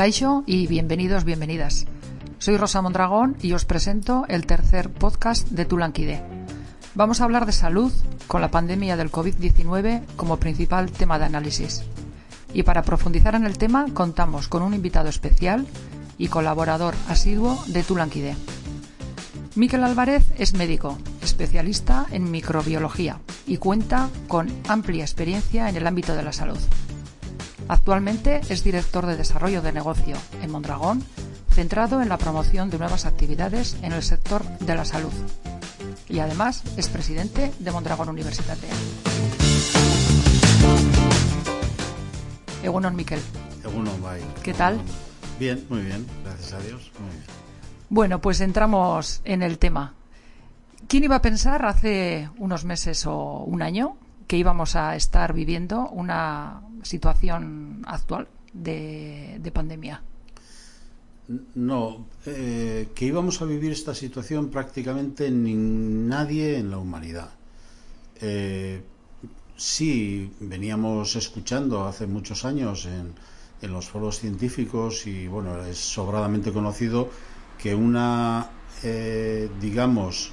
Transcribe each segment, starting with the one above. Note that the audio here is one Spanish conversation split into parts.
Caixo y bienvenidos, bienvenidas. Soy Rosa Mondragón y os presento el tercer podcast de Tulanquide. Vamos a hablar de salud con la pandemia del COVID-19 como principal tema de análisis. Y para profundizar en el tema contamos con un invitado especial y colaborador asiduo de Tulanquide. Miquel Álvarez es médico, especialista en microbiología y cuenta con amplia experiencia en el ámbito de la salud. Actualmente es director de desarrollo de negocio en Mondragón, centrado en la promoción de nuevas actividades en el sector de la salud. Y además es presidente de Mondragón Universitate. Egunon Miquel. Egunon, bye. ¿Qué tal? Bien, muy bien, gracias a Dios. Muy bien. Bueno, pues entramos en el tema. ¿Quién iba a pensar hace unos meses o un año que íbamos a estar viviendo una situación actual de, pandemia? No, eh, que íbamos a vivir esta situación prácticamente ni nadie en la humanidad. Eh, sí, veníamos escuchando hace muchos años en, en los foros científicos y bueno, es sobradamente conocido que una, eh, digamos,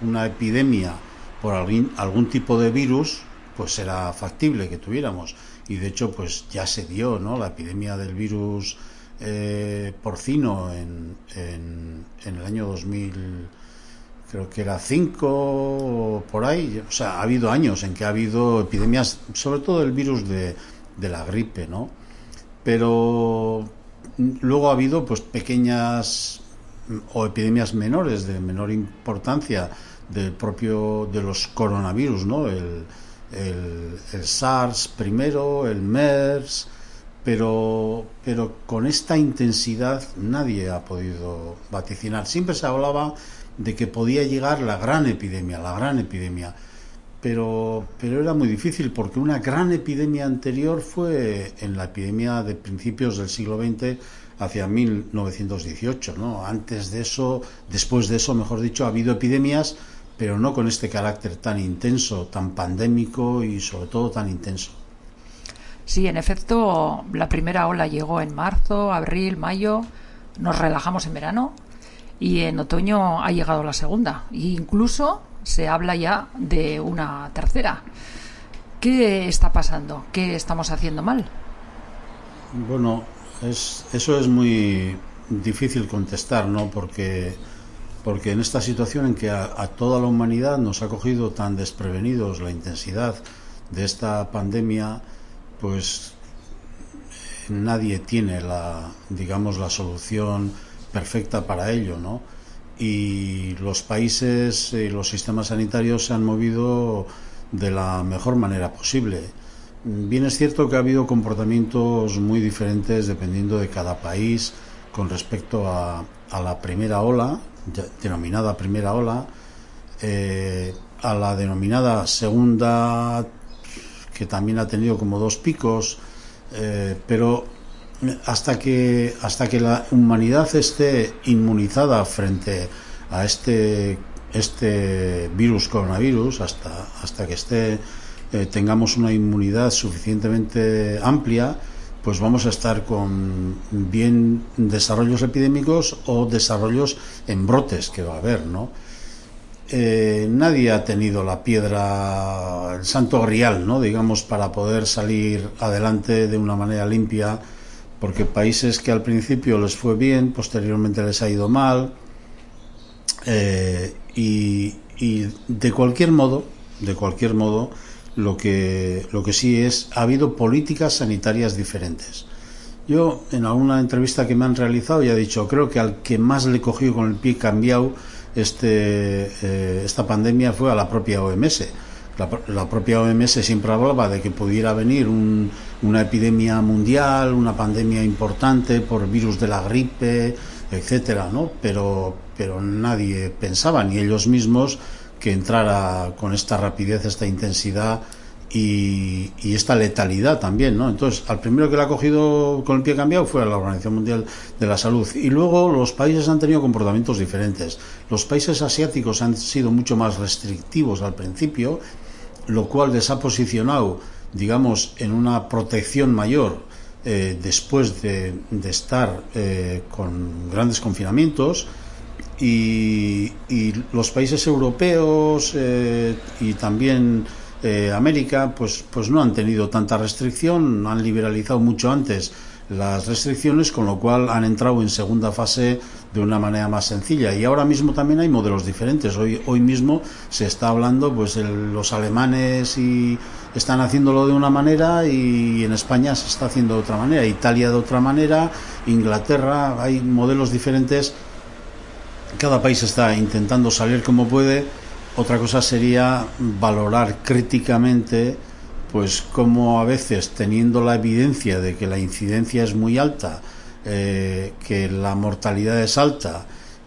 una epidemia por algún, algún tipo de virus, pues era factible que tuviéramos. Y de hecho, pues ya se dio, ¿no? La epidemia del virus eh, porcino en, en, el año 2000, creo que era 5 o por ahí. O sea, ha habido años en que ha habido epidemias, sobre todo el virus de, de la gripe, ¿no? Pero Luego ha habido pues pequeñas o epidemias menores de menor importancia del propio de los coronavirus, ¿no? El, el, SARS primero, el MERS, pero, pero con esta intensidad nadie ha podido vaticinar. Siempre se hablaba de que podía llegar la gran epidemia, la gran epidemia pero, pero era muy difícil porque una gran epidemia anterior fue en la epidemia de principios del siglo XX hacia 1918, ¿no? Antes de eso, después de eso, mejor dicho, ha habido epidemias, pero no con este carácter tan intenso, tan pandémico y sobre todo tan intenso. Sí, en efecto, la primera ola llegó en marzo, abril, mayo, nos relajamos en verano y en otoño ha llegado la segunda. E incluso se habla ya de una tercera. ¿Qué está pasando? ¿Qué estamos haciendo mal? Bueno, es, eso es muy difícil contestar, ¿no? Porque, porque en esta situación en que a, toda la humanidad nos ha cogido tan desprevenidos la intensidad de esta pandemia, pues nadie tiene la, digamos, la solución perfecta para ello, ¿no? y los países y los sistemas sanitarios se han movido de la mejor manera posible. Bien es cierto que ha habido comportamientos muy diferentes dependiendo de cada país con respecto a, la primera ola, denominada primera ola, eh, a la denominada segunda, que también ha tenido como dos picos, eh, pero hasta que hasta que la humanidad esté inmunizada frente a este este virus coronavirus hasta hasta que esté eh, tengamos una inmunidad suficientemente amplia pues vamos a estar con bien desarrollos epidémicos o desarrollos en brotes que va a haber no eh, nadie ha tenido la piedra el santo grial no digamos para poder salir adelante de una manera limpia porque países que al principio les fue bien, posteriormente les ha ido mal, eh, y, de cualquier modo, de cualquier modo, lo que, lo que sí es, ha habido políticas sanitarias diferentes. Yo, en alguna entrevista que me han realizado, ya he dicho, creo que al que más le cogió con el pie cambiado este, eh, esta pandemia fue a la propia OMS la, propia OMS siempre hablaba de que pudiera venir una epidemia mundial, una pandemia importante por virus de la gripe, etcétera, ¿no? Pero, pero nadie pensaba, ni ellos mismos, que entrara con esta rapidez, esta intensidad y, esta letalidad también, ¿no? Entonces, al primero que la ha cogido con el pie cambiado fue a la Organización Mundial de la Salud. Y luego los países han tenido comportamientos diferentes. Los países asiáticos han sido mucho más restrictivos al principio lo cual les ha posicionado, digamos, en una protección mayor eh, después de, estar eh, con grandes confinamientos y, los países europeos y también América pues, pues no han tenido tanta restricción, han liberalizado mucho antes las restricciones, con lo cual han entrado en segunda fase de una manera más sencilla. Y ahora mismo también hay modelos diferentes. Hoy, hoy mismo se está hablando, pues los alemanes y están haciéndolo de una manera y en España se está haciendo de otra manera, Italia de otra manera, Inglaterra, hay modelos diferentes. Cada país está intentando salir como puede. Otra cosa sería valorar críticamente pues como a veces teniendo la evidencia de que la incidencia es muy alta, eh, que la mortalidad es alta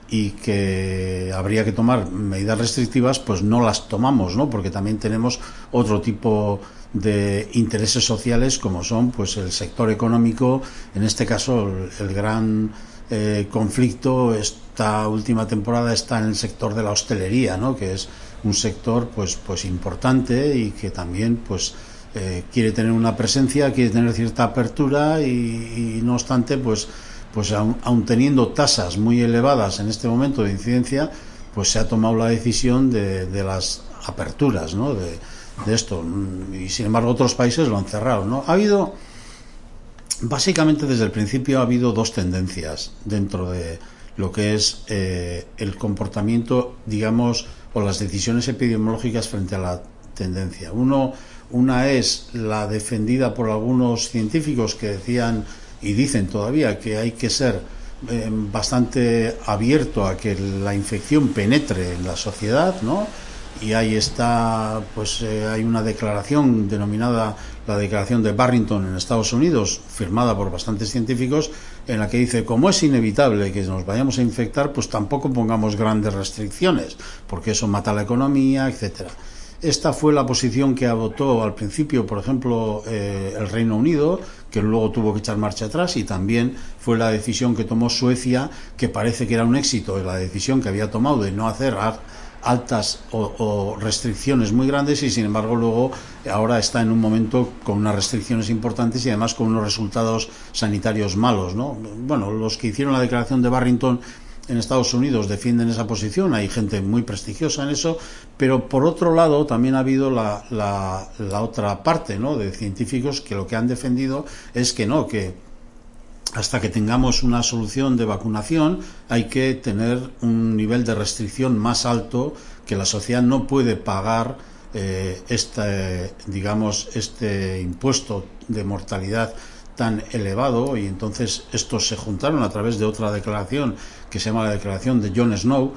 y que habría que tomar medidas restrictivas, pues no las tomamos, ¿no? Porque también tenemos otro tipo de intereses sociales como son pues el sector económico, en este caso el, gran eh, conflicto esta última temporada está en el sector de la hostelería, ¿no? Que es un sector pues pues importante y que también pues eh, quiere tener una presencia, quiere tener cierta apertura y, no obstante, pues, pues aun, teniendo tasas muy elevadas en este momento de incidencia, pues se ha tomado la decisión de, las aperturas, ¿no? De, esto. Y sin embargo otros países lo han cerrado, ¿no? Ha habido, básicamente desde el principio ha habido dos tendencias dentro de lo que es eh, el comportamiento, digamos, o las decisiones epidemiológicas frente a la tendencia. Uno, una es la defendida por algunos científicos que decían y dicen todavía que hay que ser eh, bastante abierto a que la infección penetre en la sociedad, ¿no? Y ahí está, pues eh, hay una declaración denominada la Declaración de Barrington en Estados Unidos, firmada por bastantes científicos, en la que dice, como es inevitable que nos vayamos a infectar, pues tampoco pongamos grandes restricciones, porque eso mata la economía, etcétera. Esta fue la posición que adoptó al principio, por ejemplo, eh, el Reino Unido, que luego tuvo que echar marcha atrás, y también fue la decisión que tomó Suecia, que parece que era un éxito, la decisión que había tomado de no hacer altas o, restricciones muy grandes y sin embargo luego ahora está en un momento con unas restricciones importantes y además con unos resultados sanitarios malos, ¿no? Bueno, los que hicieron la declaración de Barrington en Estados Unidos defienden esa posición, hay gente muy prestigiosa en eso, pero por otro lado también ha habido la, la, otra parte ¿no? de científicos que lo que han defendido es que no, que hasta que tengamos una solución de vacunación hay que tener un nivel de restricción más alto que la sociedad no puede pagar eh, este, digamos, este impuesto de mortalidad tan elevado y entonces estos se juntaron a través de otra declaración que se llama la declaración de John Snow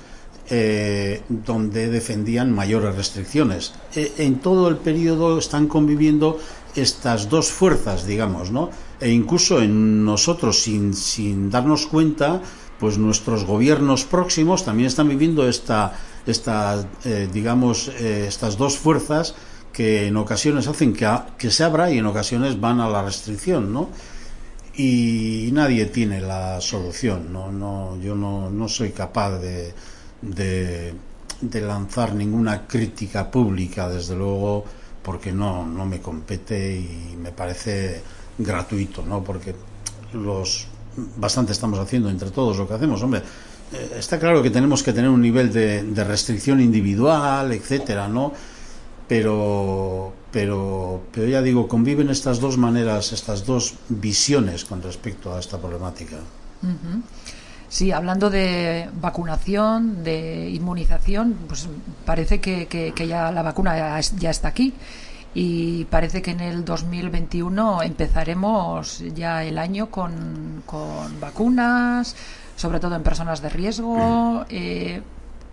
eh, donde defendían mayores restricciones. E, en todo el periodo están conviviendo estas dos fuerzas, digamos, ¿no? E incluso en nosotros, sin, sin darnos cuenta, pues nuestros gobiernos próximos también están viviendo esta, esta eh, digamos, eh, estas dos fuerzas que en ocasiones hacen que, que se abra y en ocasiones van a la restricción, ¿no? Y nadie tiene la solución, ¿no? no yo no, no soy capaz de, de, lanzar ninguna crítica pública, desde luego, porque no, no me compete y me parece gratuito, ¿no? Porque los bastante estamos haciendo entre todos lo que hacemos, hombre. Eh, está claro que tenemos que tener un nivel de, de restricción individual, etcétera, ¿no? pero, pero, pero ya digo, conviven estas dos maneras, estas dos visiones con respecto a esta problemática. Sí, hablando de vacunación, de inmunización, pues parece que, que, ya la vacuna ya, está aquí y parece que en el 2021 empezaremos ya el año con, con vacunas, sobre todo en personas de riesgo. Eh,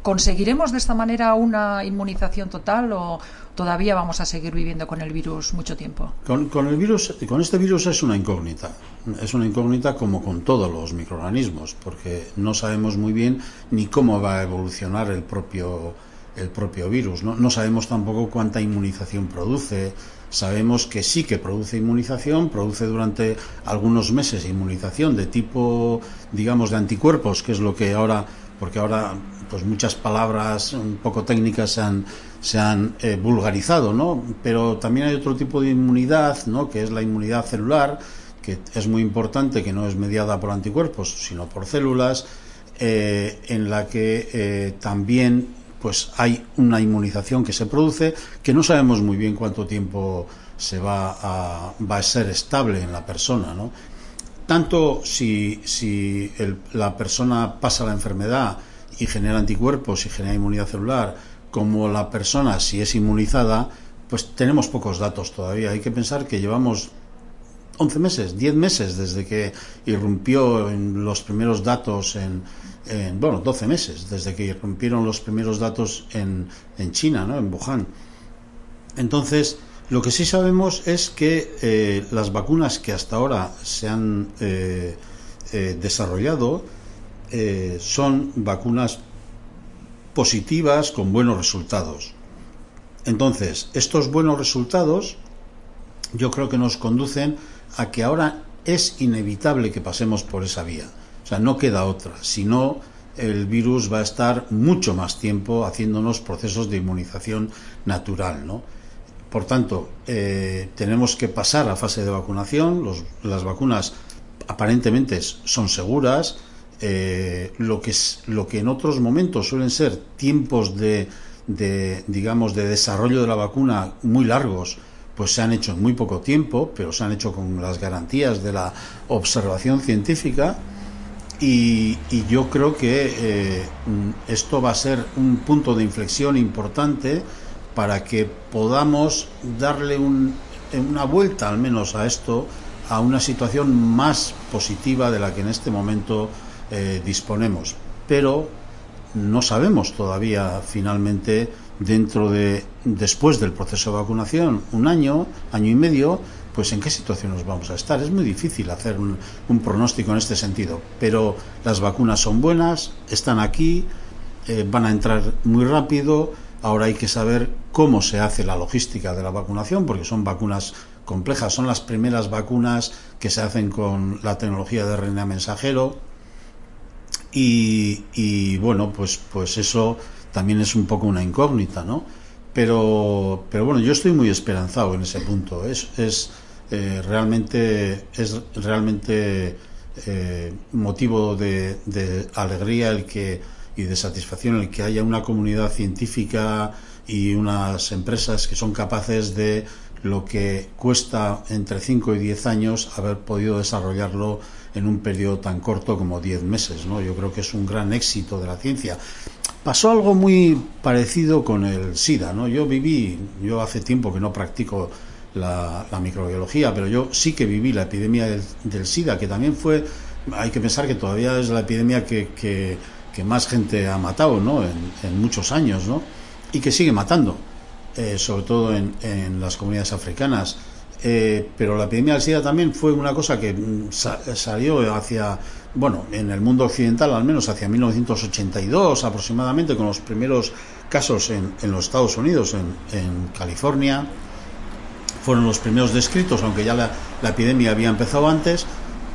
¿Conseguiremos de esta manera una inmunización total o todavía vamos a seguir viviendo con el virus mucho tiempo? Con, el virus, con este virus es una incógnita. Es una incógnita como con todos los microorganismos, porque no sabemos muy bien ni cómo va a evolucionar el propio, el propio virus. ¿no? no sabemos tampoco cuánta inmunización produce. Sabemos que sí que produce inmunización, produce durante algunos meses inmunización de tipo, digamos, de anticuerpos, que es lo que ahora, porque ahora pues muchas palabras un poco técnicas se han, se han eh, vulgarizado, ¿no? Pero también hay otro tipo de inmunidad, ¿no? Que es la inmunidad celular, que es muy importante, que no es mediada por anticuerpos, sino por células, eh, en la que eh, también pues hay una inmunización que se produce, que no sabemos muy bien cuánto tiempo se va a, va a ser estable en la persona, ¿no? Tanto si, si la persona pasa la enfermedad y genera anticuerpos y genera inmunidad celular, como la persona si es inmunizada, pues tenemos pocos datos todavía. Hay que pensar que llevamos 11 meses, 10 meses desde que irrumpió en los primeros datos en, bueno, 12 meses desde que irrumpieron los primeros datos en, en China, ¿no? en Wuhan. Entonces, lo que sí sabemos es que eh, las vacunas que hasta ahora se han eh, eh, desarrollado son vacunas positivas con buenos resultados. Entonces, estos buenos resultados yo creo que nos conducen a que ahora es inevitable que pasemos por esa vía. Sea, no queda otra. Si no, el virus va a estar mucho más tiempo haciéndonos procesos de inmunización natural, ¿no? Por tanto, eh, tenemos que pasar a fase de vacunación. las vacunas aparentemente son seguras. Eh, lo, que es, lo que en otros momentos suelen ser tiempos de, de, digamos, de desarrollo de la vacuna muy largos, pues se han hecho en muy poco tiempo, pero se han hecho con las garantías de la observación científica. Y, yo creo que eh, esto va a ser un punto de inflexión importante para que podamos darle una vuelta al menos a esto, a una situación más positiva de la que en este momento eh, disponemos. Pero no sabemos todavía finalmente dentro de después del proceso de vacunación, un año, año y medio, pues en qué situación nos vamos a estar. Es muy difícil hacer un, pronóstico en este sentido, pero las vacunas son buenas, están aquí, eh, van a entrar muy rápido Ahora hay que saber cómo se hace la logística de la vacunación, porque son vacunas complejas, son las primeras vacunas que se hacen con la tecnología de RNA mensajero. Y, bueno, pues, pues eso también es un poco una incógnita, ¿no? Pero, pero bueno, yo estoy muy esperanzado en ese punto. Es, es eh, realmente, es realmente eh, motivo de, alegría el que y de satisfacción el que haya una comunidad científica y unas empresas que son capaces de lo que cuesta entre 5 y 10 años haber podido desarrollarlo en un periodo tan corto como 10 meses. ¿no? Yo creo que es un gran éxito de la ciencia. Pasó algo muy parecido con el SIDA. ¿no? Yo viví, yo hace tiempo que no practico la, microbiología, pero yo sí que viví la epidemia del, SIDA, que también fue, hay que pensar que todavía es la epidemia que, más gente ha matado ¿no? en, muchos años ¿no? y que sigue matando, eh, sobre todo en, en, las comunidades africanas. Eh, pero la epidemia del SIDA también fue una cosa que mm, salió hacia, bueno, en el mundo occidental al menos hacia 1982 aproximadamente, con los primeros casos en, en los Estados Unidos, en, California. Fueron los primeros descritos, aunque ya la, la epidemia había empezado antes.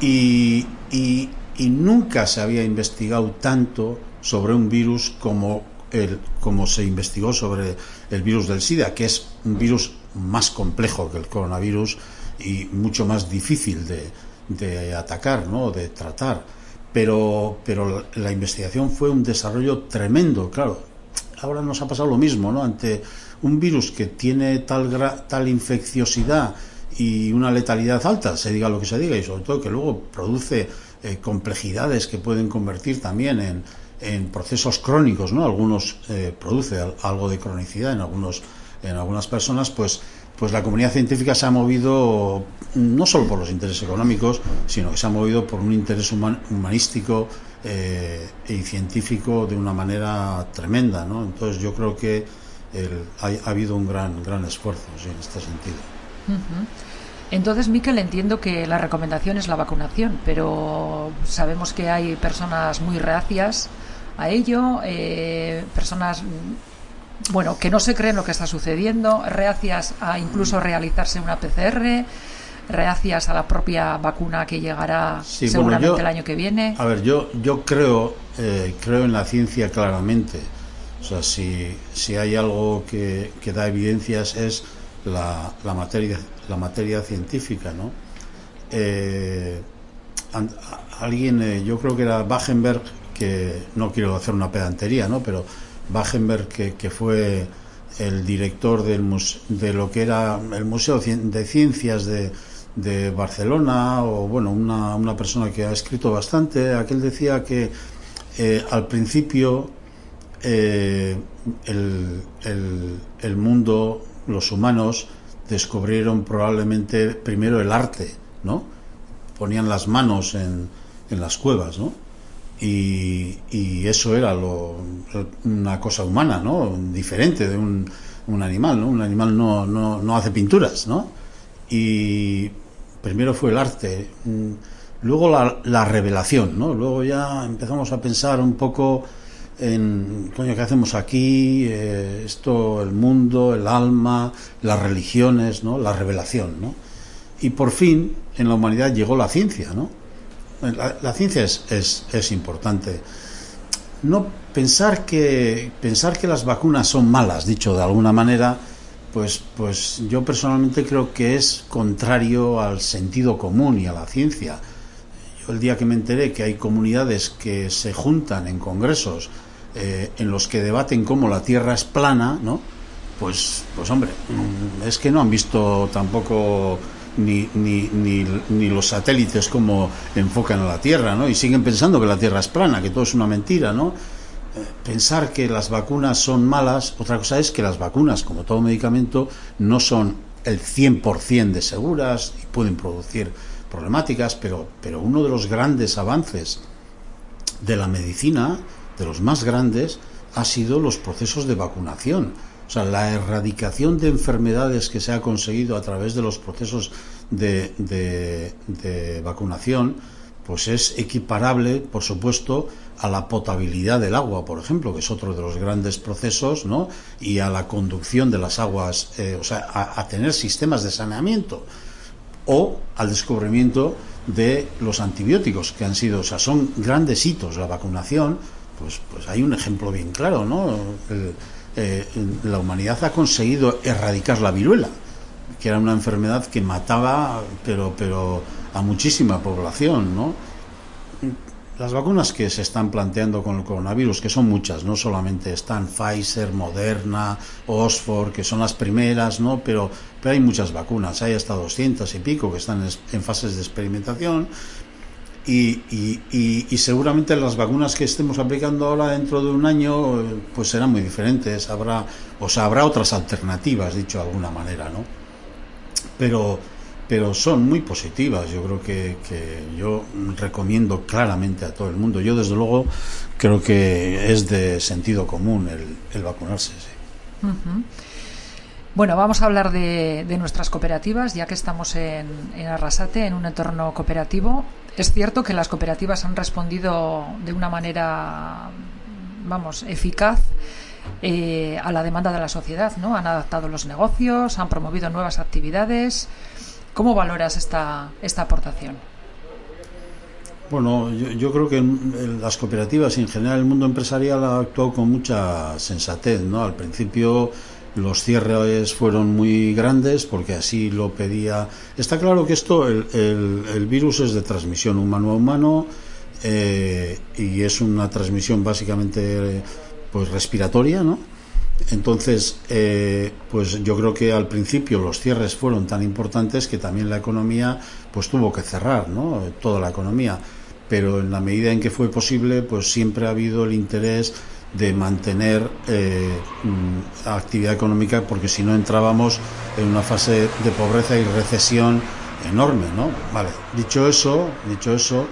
Y, y, y nunca se había investigado tanto sobre un virus como, el, como se investigó sobre el virus del SIDA, que es un virus más complejo que el coronavirus y mucho más difícil de, de atacar, ¿no? de tratar. Pero, pero la investigación fue un desarrollo tremendo, claro. Ahora nos ha pasado lo mismo, ¿no? Ante un virus que tiene tal, tal infecciosidad y una letalidad alta, se diga lo que se diga, y sobre todo que luego produce eh, complejidades que pueden convertir también en, en procesos crónicos, ¿no? Algunos eh, produce algo de cronicidad en algunos en algunas personas, pues pues la comunidad científica se ha movido no solo por los intereses económicos, sino que se ha movido por un interés humanístico eh, y científico de una manera tremenda, ¿no? Entonces yo creo que ha, habido un gran gran esfuerzo en este sentido. Entonces, Miquel, entiendo que la recomendación es la vacunación, pero sabemos que hay personas muy reacias a ello, eh, personas bueno, que no se creen lo que está sucediendo, reacias a incluso realizarse una PCR, reacias a la propia vacuna que llegará seguramente el año que viene. A ver, yo, yo creo, eh, creo en la ciencia claramente. O sea, si, si hay algo que, que da evidencias es la, la, materia, la materia científica, ¿no? eh, alguien, eh, yo creo que era Bachenberg, que no quiero hacer una pedantería, ¿no? Pero Bachenberg, que, fue el director del de lo que era el Museo de Ciencias de, de Barcelona, o bueno, una, una, persona que ha escrito bastante, aquel decía que eh, al principio eh, el, el, el, mundo, los humanos, descubrieron probablemente primero el arte, ¿no? Ponían las manos en, en las cuevas, ¿no? Y, eso era lo, una cosa humana, ¿no? Diferente de un, un animal, ¿no? Un animal no, no, no, hace pinturas, ¿no? Y primero fue el arte, mm, luego la, la, revelación, ¿no? Luego ya empezamos a pensar un poco en, coño, ¿qué hacemos aquí? Eh, esto, el mundo, el alma, las religiones, ¿no? La revelación, ¿no? Y por fin, en la humanidad llegó la ciencia, ¿no? La, ciencia es, es, importante. No pensar que pensar que las vacunas son malas, dicho de alguna manera, pues pues yo personalmente creo que es contrario al sentido común y a la ciencia. Yo el día que me enteré que hay comunidades que se juntan en congresos eh, en los que debaten cómo la Tierra es plana, ¿no? Pues pues hombre, es que no han visto tampoco ni, ni, ni, los satélites como enfocan a la Tierra, ¿no? Y siguen pensando que la Tierra es plana, que todo es una mentira, ¿no? Eh, pensar que las vacunas son malas, otra cosa es que las vacunas, como todo medicamento, no son el 100% de seguras y pueden producir problemáticas, pero, pero uno de los grandes avances de la medicina, de los más grandes, ha sido los procesos de vacunación o sea, la erradicación de enfermedades que se ha conseguido a través de los procesos de, de, vacunación, pues es equiparable, por supuesto, a la potabilidad del agua, por ejemplo, que es otro de los grandes procesos, ¿no? Y a la conducción de las aguas, eh, o sea, a, tener sistemas de saneamiento o al descubrimiento de los antibióticos que han sido, o sea, son grandes hitos. La vacunación, pues, pues hay un ejemplo bien claro, ¿no? Eh, la humanidad ha conseguido erradicar la viruela, que era una enfermedad que mataba, pero, pero a muchísima población, ¿no? Las vacunas que se están planteando con el coronavirus, que son muchas, no solamente están Pfizer, Moderna, Oxford, que son las primeras, ¿no? Pero, pero hay muchas vacunas, hay hasta 200 y pico que están en fases de experimentación y, y, seguramente las vacunas que estemos aplicando ahora dentro de un año pues serán muy diferentes. Habrá o sea habrá otras alternativas dicho de alguna manera no pero pero son muy positivas. Yo creo que, que yo recomiendo claramente a todo el mundo. Yo desde luego creo que es de sentido común el, vacunarse sí. Bueno, vamos a hablar de, de, nuestras cooperativas, ya que estamos en Arrasate, en un entorno cooperativo. Es cierto que las cooperativas han respondido de una manera, vamos, eficaz eh, a la demanda de la sociedad, ¿no? Han adaptado los negocios, han promovido nuevas actividades. ¿Cómo valoras esta, esta aportación? Bueno, yo, yo, creo que las cooperativas y en general el mundo empresarial ha actuado con mucha sensatez, ¿no? Al principio los cierres fueron muy grandes porque así lo pedía. Está claro que esto, el, virus es de transmisión humano a humano eh, y es una transmisión básicamente pues respiratoria, ¿no? Entonces, eh, pues yo creo que al principio los cierres fueron tan importantes que también la economía pues tuvo que cerrar, ¿no? Toda la economía. Pero en la medida en que fue posible, pues siempre ha habido el interés de mantener eh, mm, actividad económica porque si no entrábamos en una fase de pobreza y recesión enorme, ¿no? Vale, dicho eso, dicho eso,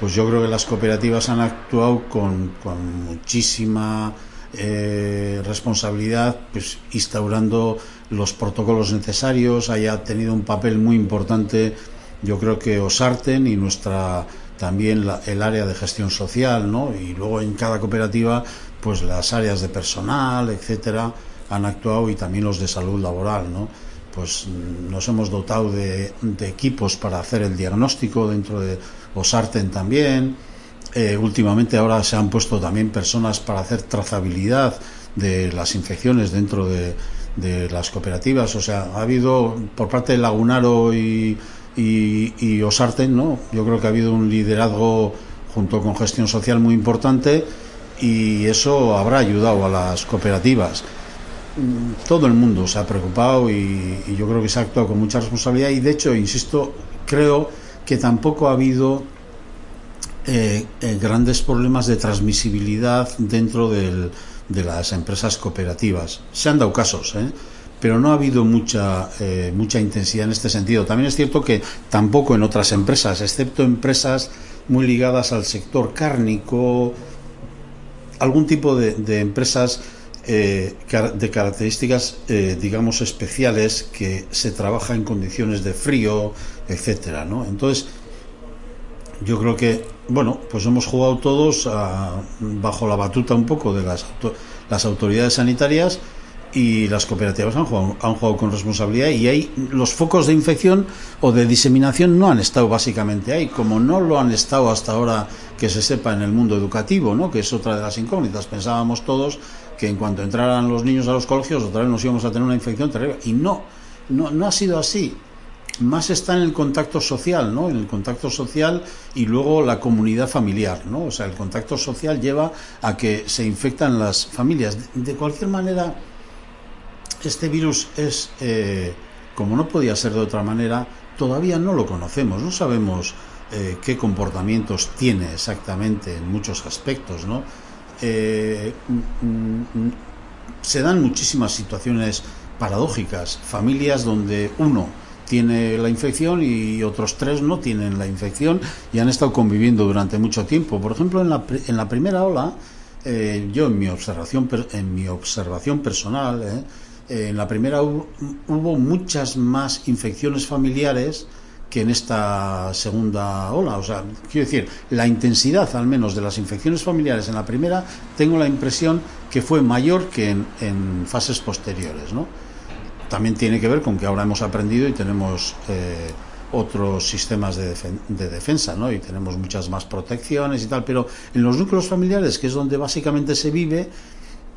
pues yo creo que las cooperativas han actuado con, con muchísima eh, responsabilidad, pues instaurando los protocolos necesarios, haya tenido un papel muy importante, yo creo que Osarten y nuestra también el área de gestión social, ¿no? Y luego en cada cooperativa pues las áreas de personal, etcétera, han actuado y también los de salud laboral, ¿no? Pues mm, nos hemos dotado de, equipos para hacer el diagnóstico dentro de Osarten también. Eh, últimamente ahora se han puesto también personas para hacer trazabilidad de las infecciones dentro de, las cooperativas. O sea, ha habido por parte de Lagunaro y, y, y Osarten, ¿no? Yo creo que ha habido un liderazgo junto con gestión social muy importante y eso habrá ayudado a las cooperativas. Todo el mundo se ha preocupado y, yo creo que se ha actuado con mucha responsabilidad y de hecho, insisto, creo que tampoco ha habido eh, eh, grandes problemas de transmisibilidad dentro del, de las empresas cooperativas. Se han dado casos, ¿eh? pero no ha habido mucha, mucha intensidad en este sentido. También es cierto que tampoco en otras empresas, excepto empresas muy ligadas al sector cárnico, algún tipo de, empresas eh, de características, eh, digamos, especiales que se trabaja en condiciones de frío, etcétera, ¿no? Entonces, yo creo que, bueno, pues hemos jugado todos bajo la batuta un poco de las, las autoridades sanitarias y las cooperativas han jugado, han jugado con responsabilidad y ahí los focos de infección o de diseminación no han estado básicamente ahí, como no lo han estado hasta ahora que se sepa en el mundo educativo, ¿no? que es otra de las incógnitas. Pensábamos todos que en cuanto entraran los niños a los colegios otra vez nos íbamos a tener una infección terrible y no, no, no ha sido así. Más está en el contacto social, ¿no? En el contacto social y luego la comunidad familiar, ¿no? O sea, el contacto social lleva a que se infectan las familias. De cualquier manera, este virus es, eh, como no podía ser de otra manera, todavía no lo conocemos, no sabemos eh, qué comportamientos tiene exactamente en muchos aspectos, ¿no? Eh, mm, mm, se dan muchísimas situaciones paradójicas, familias donde uno tiene la infección y otros tres no tienen la infección y han estado conviviendo durante mucho tiempo. Por ejemplo, en la, en la primera ola, yo en mi observación, en mi observación personal, eh, en la primera hubo, muchas más infecciones familiares que en esta segunda ola. O sea, quiero decir, la intensidad al menos de las infecciones familiares en la primera, tengo la impresión que fue mayor que en, fases posteriores. ¿no? También tiene que ver con que ahora hemos aprendido y tenemos eh, otros sistemas de, de, defensa, ¿no? Y tenemos muchas más protecciones y tal, pero en los núcleos familiares, que es donde básicamente se vive,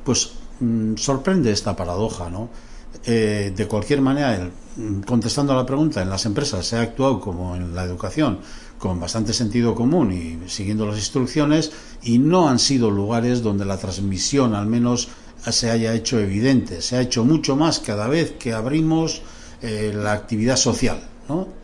pues Mm, sorprende esta paradoja, ¿no? Eh, de cualquier manera, contestando a la pregunta, en las empresas se ha actuado como en la educación, con bastante sentido común y siguiendo las instrucciones, y no han sido lugares donde la transmisión al menos se haya hecho evidente. Se ha hecho mucho más cada vez que abrimos eh, la actividad social, ¿no?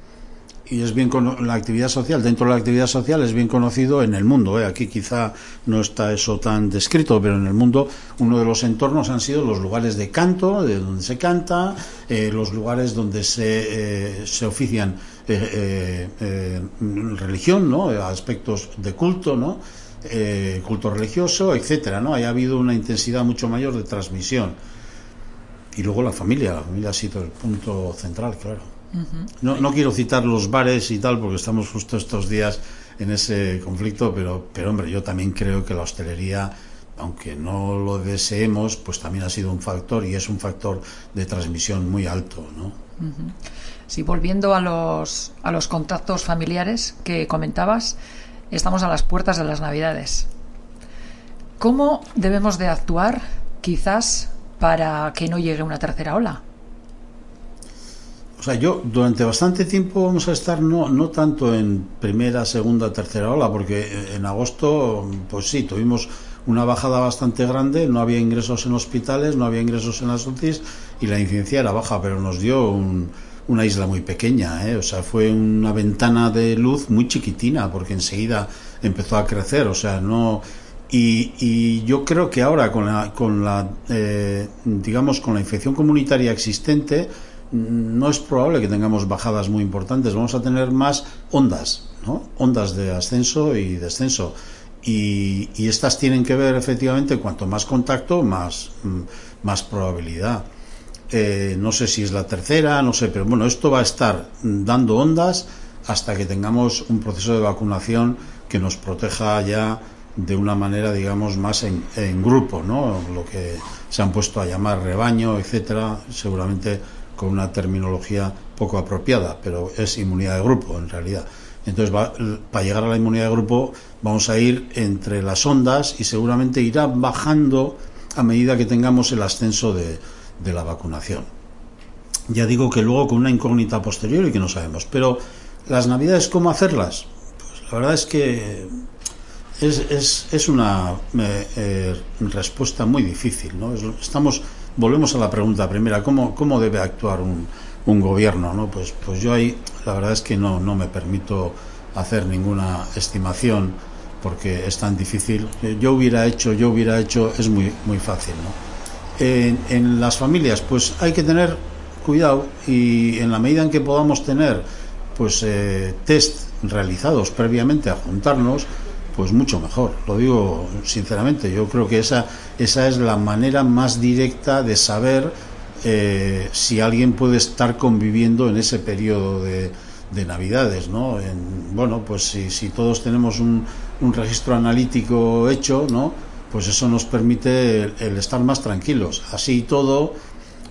Y es bien la actividad social dentro de la actividad social es bien conocido en el mundo ¿eh? aquí quizá no está eso tan descrito pero en el mundo uno de los entornos han sido los lugares de canto de donde se canta eh, los lugares donde se, eh, se ofician religión no aspectos de culto no culto religioso etcétera no haya habido una intensidad mucho mayor de transmisión. Y luego la familia la familia ha sido el punto central claro no, quiero citar los bares y tal, porque estamos justo estos días en ese conflicto, pero, pero hombre, yo también creo que la hostelería, aunque no lo deseemos, pues también ha sido un factor y es un factor de transmisión muy alto, ¿no? Sí, volviendo a los, a los contactos familiares que comentabas, estamos a las puertas de las Navidades. ¿Cómo debemos de actuar, quizás, para que no llegue una tercera ola? O sea, yo durante bastante tiempo vamos a estar no, no tanto en primera, segunda, tercera ola, porque en agosto, pues sí, tuvimos una bajada bastante grande, no había ingresos en hospitales, no había ingresos en las UCIs y la incidencia era baja, pero nos dio una isla muy pequeña, ¿eh? o sea, fue una ventana de luz muy chiquitina, porque enseguida empezó a crecer, o sea, no... Y, y yo creo que ahora con la, con la eh, digamos, con la infección comunitaria existente, no es probable que tengamos bajadas muy importantes, vamos a tener más ondas, ¿no? ondas de ascenso y descenso. Y, estas tienen que ver efectivamente, cuanto más contacto, más, mm, más probabilidad. Eh, no sé si es la tercera, no sé, pero bueno, esto va a estar dando ondas hasta que tengamos un proceso de vacunación que nos proteja ya de una manera, digamos, más en, en grupo, ¿no? Lo que se han puesto a llamar rebaño, etcétera, seguramente con una terminología poco apropiada, pero es inmunidad de grupo en realidad. Entonces, para llegar a la inmunidad de grupo vamos a ir entre las ondas y seguramente irá bajando a medida que tengamos el ascenso de, la vacunación. Ya digo que luego con una incógnita posterior y que no sabemos, pero Las navidades, ¿cómo hacerlas? Pues la verdad es que es, es, es una eh, eh, respuesta muy difícil. ¿no? Estamos, volvemos a la pregunta primera, ¿cómo, cómo debe actuar un, un gobierno? ¿no? Pues, pues yo ahí la verdad es que no, no me permito hacer ninguna estimación porque es tan difícil. Yo hubiera hecho, yo hubiera hecho, es muy, muy fácil. ¿no? En, en las familias, pues hay que tener cuidado y en la medida en que podamos tener pues eh, test realizados previamente a juntarnos, pues mucho mejor. Lo digo sinceramente, yo creo que esa, esa es la manera más directa de saber eh, si alguien puede estar conviviendo en ese periodo de, de Navidades, ¿no? En, bueno, pues si, todos tenemos un, registro analítico hecho, ¿no? Pues eso nos permite el, el estar más tranquilos. Así todo,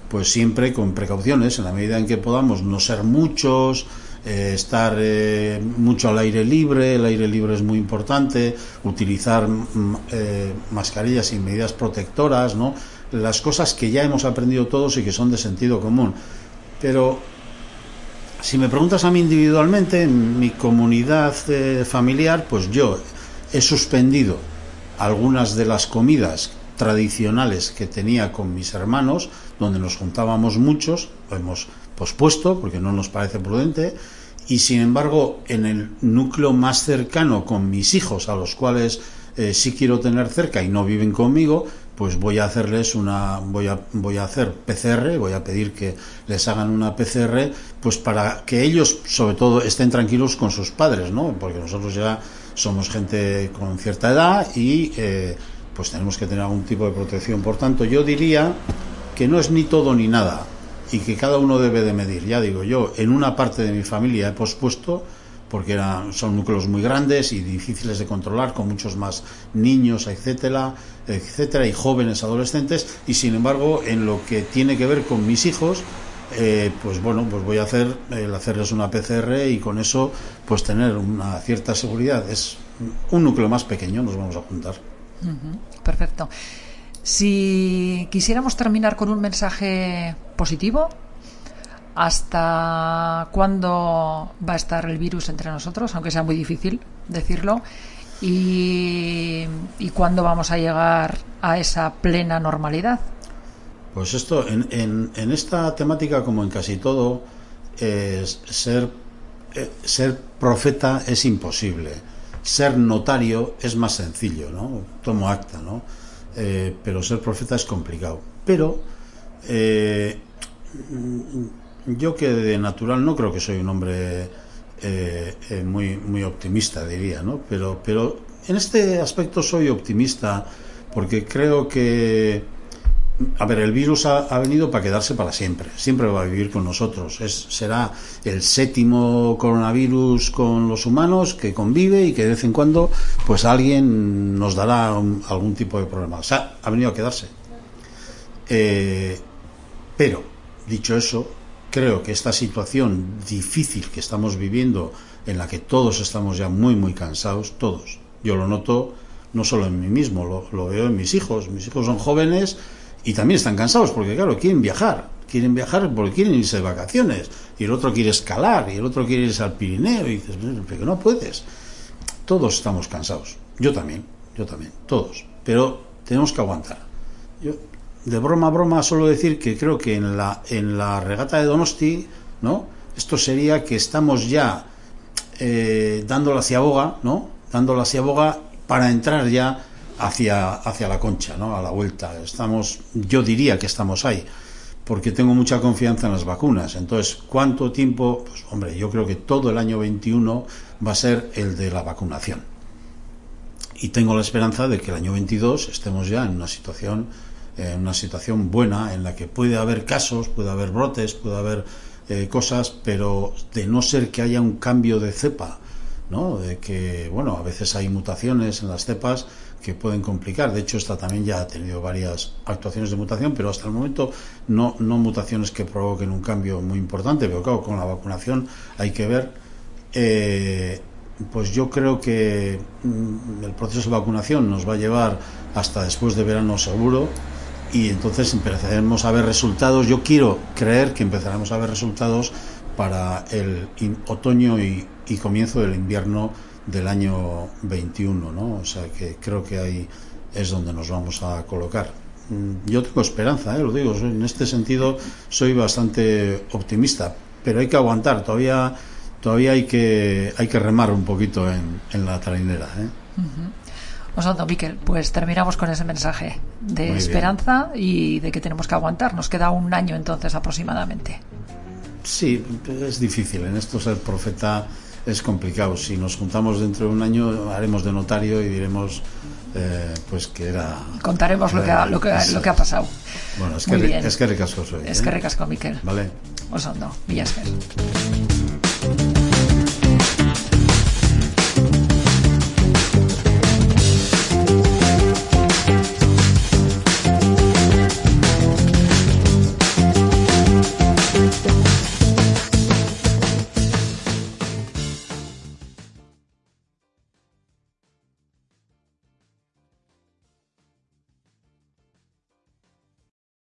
pues siempre con precauciones, en la medida en que podamos no ser muchos, eh, estar eh, mucho al aire libre, el aire libre es muy importante, utilizar mm, eh, mascarillas y medidas protectoras, ¿no? las cosas que ya hemos aprendido todos y que son de sentido común. Pero si me preguntas a mí individualmente, en mi comunidad familiar, pues yo he suspendido algunas de las comidas tradicionales que tenía con mis hermanos, donde nos juntábamos muchos, lo hemos pospuesto porque no nos parece prudente, y sin embargo en el núcleo más cercano con mis hijos, a los cuales eh, sí quiero tener cerca y no viven conmigo, pues voy a hacerles una voy a voy a hacer PCR, voy a pedir que les hagan una PCR, pues para que ellos sobre todo estén tranquilos con sus padres, ¿no? Porque nosotros ya somos gente con cierta edad y eh, pues tenemos que tener algún tipo de protección. Por tanto, yo diría que no es ni todo ni nada y que cada uno debe de medir. Ya digo, yo en una parte de mi familia he pospuesto porque son núcleos muy grandes y difíciles de controlar, con muchos más niños, etcétera, etcétera, y jóvenes adolescentes, y sin embargo, en lo que tiene que ver con mis hijos, eh, pues bueno, pues voy a hacer el hacerles una PCR y con eso, pues tener una cierta seguridad. Es un núcleo más pequeño, nos vamos a juntar. Perfecto. Si quisiéramos terminar con un mensaje positivo, ¿hasta cuándo va a estar el virus entre nosotros? Aunque sea muy difícil decirlo. Y, cuándo vamos a llegar a esa plena normalidad. Pues esto, en, en, en esta temática, como en casi todo, ser, eh, ser profeta es imposible. Ser notario es más sencillo, ¿no? Tomo acta, ¿no? Eh, pero ser profeta es complicado. Pero eh, yo que de natural no creo que soy un hombre eh, muy, muy optimista, diría, ¿no? Pero, pero en este aspecto soy optimista porque creo que, a ver, el virus ha, venido para quedarse para siempre, siempre va a vivir con nosotros. Es, será el séptimo coronavirus con los humanos que convive y que de vez en cuando, pues alguien nos dará algún tipo de problema. O sea, ha venido a quedarse. Eh, pero, dicho eso, creo que esta situación difícil que estamos viviendo, en la que todos estamos ya muy, muy cansados, todos, yo lo noto no solo en mí mismo, lo, lo, veo en mis hijos. Mis hijos son jóvenes y también están cansados porque, claro, quieren viajar. Quieren viajar porque quieren irse de vacaciones. Y el otro quiere escalar y el otro quiere irse al Pirineo. Y dices, pero no puedes. Todos estamos cansados. Yo también, yo también, todos. Pero tenemos que aguantar. Yo, de broma a broma, solo decir que creo que en la, en la regata de Donosti, ¿no? Esto sería que estamos ya eh, dando la ciaboga, ¿no? Dando la ciaboga para entrar ya hacia, hacia la concha, ¿no? a la vuelta. Estamos, yo diría que estamos ahí, porque tengo mucha confianza en las vacunas. Entonces, ¿cuánto tiempo? Pues hombre, yo creo que todo el año 21 va a ser el de la vacunación. Y tengo la esperanza de que el año 22 estemos ya en una situación, en una situación buena, en la que puede haber casos, puede haber brotes, puede haber eh, cosas, pero de no ser que haya un cambio de cepa, ¿no? De que, bueno, a veces hay mutaciones en las cepas que pueden complicar. De hecho, esta también ya ha tenido varias actuaciones de mutación, pero hasta el momento no, no mutaciones que provoquen un cambio muy importante. Pero claro, con la vacunación hay que ver. Eh, pues yo creo que el proceso de vacunación nos va a llevar hasta después de verano seguro y entonces empezaremos a ver resultados. Yo quiero creer que empezaremos a ver resultados para el otoño y, comienzo del invierno del año 21, ¿no? O sea que creo que ahí es donde nos vamos a colocar. Mm, yo tengo esperanza, ¿eh? lo digo, en este sentido soy bastante optimista, pero hay que aguantar, todavía, todavía hay, que, hay que remar un poquito en, en la trainera. ¿eh? Osando, Miquel, pues terminamos con ese mensaje de esperanza y de que tenemos que aguantar. Nos queda un año entonces aproximadamente. Sí, es difícil. En esto ser profeta es complicado. Si nos juntamos dentro de un año, haremos de notario y diremos eh, pues que era. Contaremos lo, que ha, lo, que, lo que ha pasado. Bueno, es que, es que recasco soy. Es que ¿eh? recasco, Miquel. Vale. Osando, Villasker.